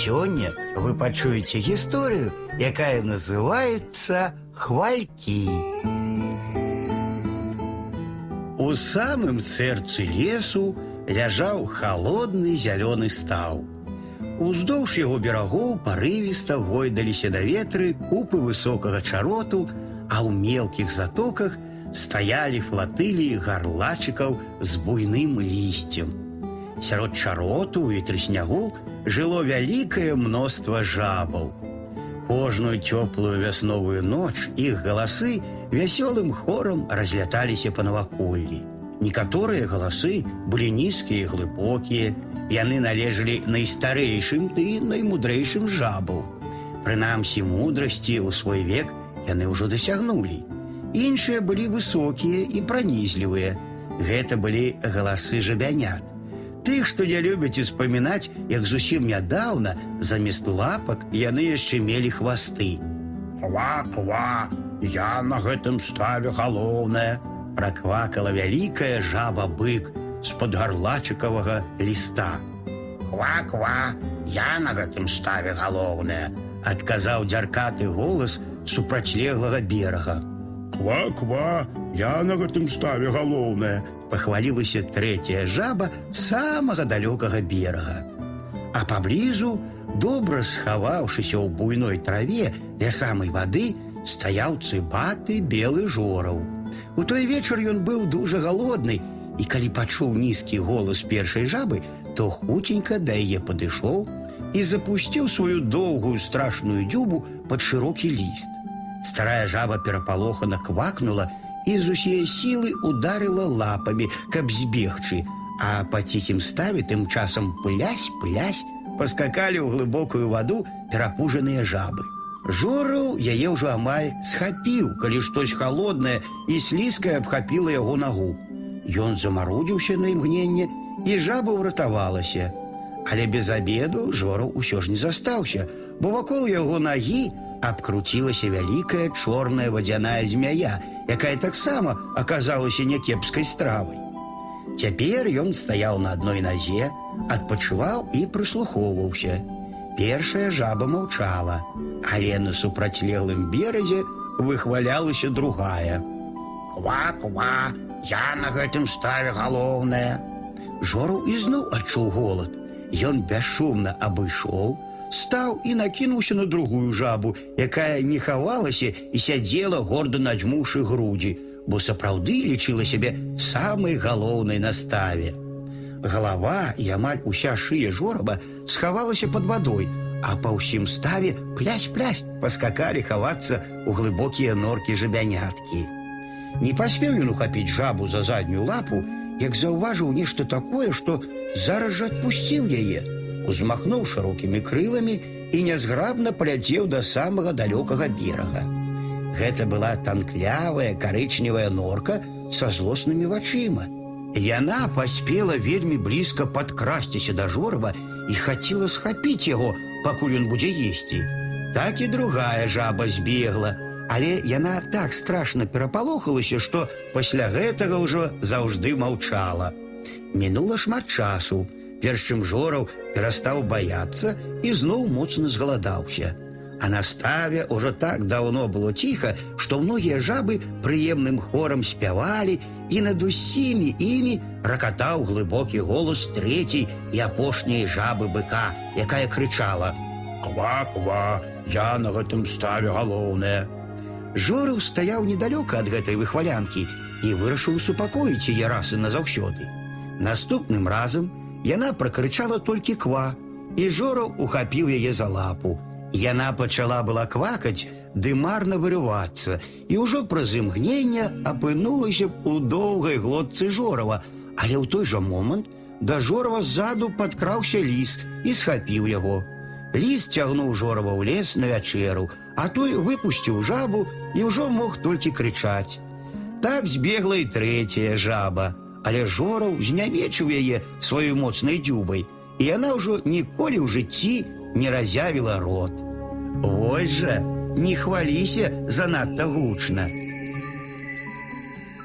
Сёння вы пачуеце гісторыю, якая называецца хвалькі. У самым сэрцы лесу ляжаў халодны зялёны стаў. Уздоўж яго берагоў парывіста гойдаліся да ветры купы высокага чароту, а ў мелкіх затоках стаялі флатылі гарлачыкаў з буйным лісцем. Сярод чароту і трыснягу жыло вялікае мноства жабаў. Кожную цёплую вясновую ноч іх галасы вясёлым хорам разляталіся па наваколлі. Некаторыя галасы былі нізкія і глыбокія, яны належалі найстарэйшым ды наймудрэйшым жабаў. Прынамсі мудрасці ў свой век яны ўжо дасягнулі. Іншыя былі высокія і пранізлівыя. Гэта былі галасы жабянят. Тых, што не любяць успамінаць, як зусім нядаўна замест лапак яны яшчэ мелі хвасты. Ква-ква, я на гэтым ставе галоўнае, праквакала вялікая жаба бык з-пад гарлачыкавага ліста. Ква-ква, я на гэтым ставе галоўнае, адказаў дзяркаты голас супрацьлеглага берага. Ква-ква, я на гэтым ставе галоўнае, пахвалілася трэцяя жаба самага далёкага берага. А паблізу, добра схаваўшыся ў буйной траве ля самай вады, стаяў цыбаты белы жораў. У той вечар ён быў дужа галодны, і калі пачуў нізкі голас першай жабы, то хутенька да яе падышоў і запусціў сваю доўгую страшную дзюбу пад шырокі ліст. Старая жаба перапалохана квакнула і з усей сілы ударыла лапамі, каб збегчы, а па ціхім ставе тым часам пылясь, пылясь, паскакалі ў глыбокую ваду перапужаныя жабы. Жораў яе ўжо амаль схапіў, калі штось халоднае і слізкае абхапіла яго нагу. Ён замарудзіўся на імгненне і жаба ўратавалася. Але без абеду жораў усё ж не застаўся, бо вакол яго нагі абкруцілася вялікая чорная вадзяная змяя, якая таксама аказалася някепскай стравай. Цяпер ён стаяў на адной назе, адпачываў і прыслухоўваўся. Першая жаба маўчала, але на супрацьлеглым беразе выхвалялася другая. Ква-ква, я на гэтым ставе галоўнае. Жору ізноў адчуў голад. Ён бясшумна абышоў, стаў і накінуўся на другую жабу, якая не хавалася і сядзела горда надзьмуўшы грудзі, бо сапраўды лічыла сябе самай галоўнай наставе. Галава і амаль уся шыя жораба схавалася пад вадой, а па ўсім ставе плясь-плясь паскакалі хавацца ў глыбокія норкі жабяняткі. Не паспеў ён ухапіць жабу за заднюю лапу, як заўважыў нешта такое, што зараз жа адпусціў яе, узмахнуў шырокімі крыламі і нязграбна паляцеў да самага далёкага берага. Гэта была танклявая карычневая норка са злоснымі вачыма. Яна паспела вельмі блізка падкрасціся да жорава і хацела схапіць яго, пакуль ён будзе есці. Так і другая жаба збегла, але яна так страшна перапалохалася, што пасля гэтага ўжо заўжды маўчала. Мінула шмат часу, перш чым жораў перастаў баяцца і зноў моцна згаладаўся. А на ставе ўжо так даўно было ціха, што многія жабы прыемным хорам спявалі і над усімі імі ракатаў глыбокі голос трэцяй і апошняй жабы быка, якая крычала: « Ква-ква, я на гэтым ставе галоўнае. Жораў стаяў недалёка ад гэтай выхвалянкі і вырашыў супакоіць яе расы назаўсёды. Наступным разам яна пракрычала толькі ква, і жораў ухапіў яе за лапу. Яна пачала была квакаць, ды марна вырывацца, і ўжо праз імгнення апынулася б у доўгай глотцы жорава, але ў той жа момант да жорава ззаду падкраўся ліс і схапіў яго. Ліс цягнуў жорава ў лес на вячэру, а той выпусціў жабу і ўжо мог толькі крычаць. Так збегла і трэцяя жаба, але жораў знявечыў яе сваёй моцнай дзюбай, і яна ўжо ніколі ў жыцці не разявіла рот. Вось жа, не хваліся занадта гучна.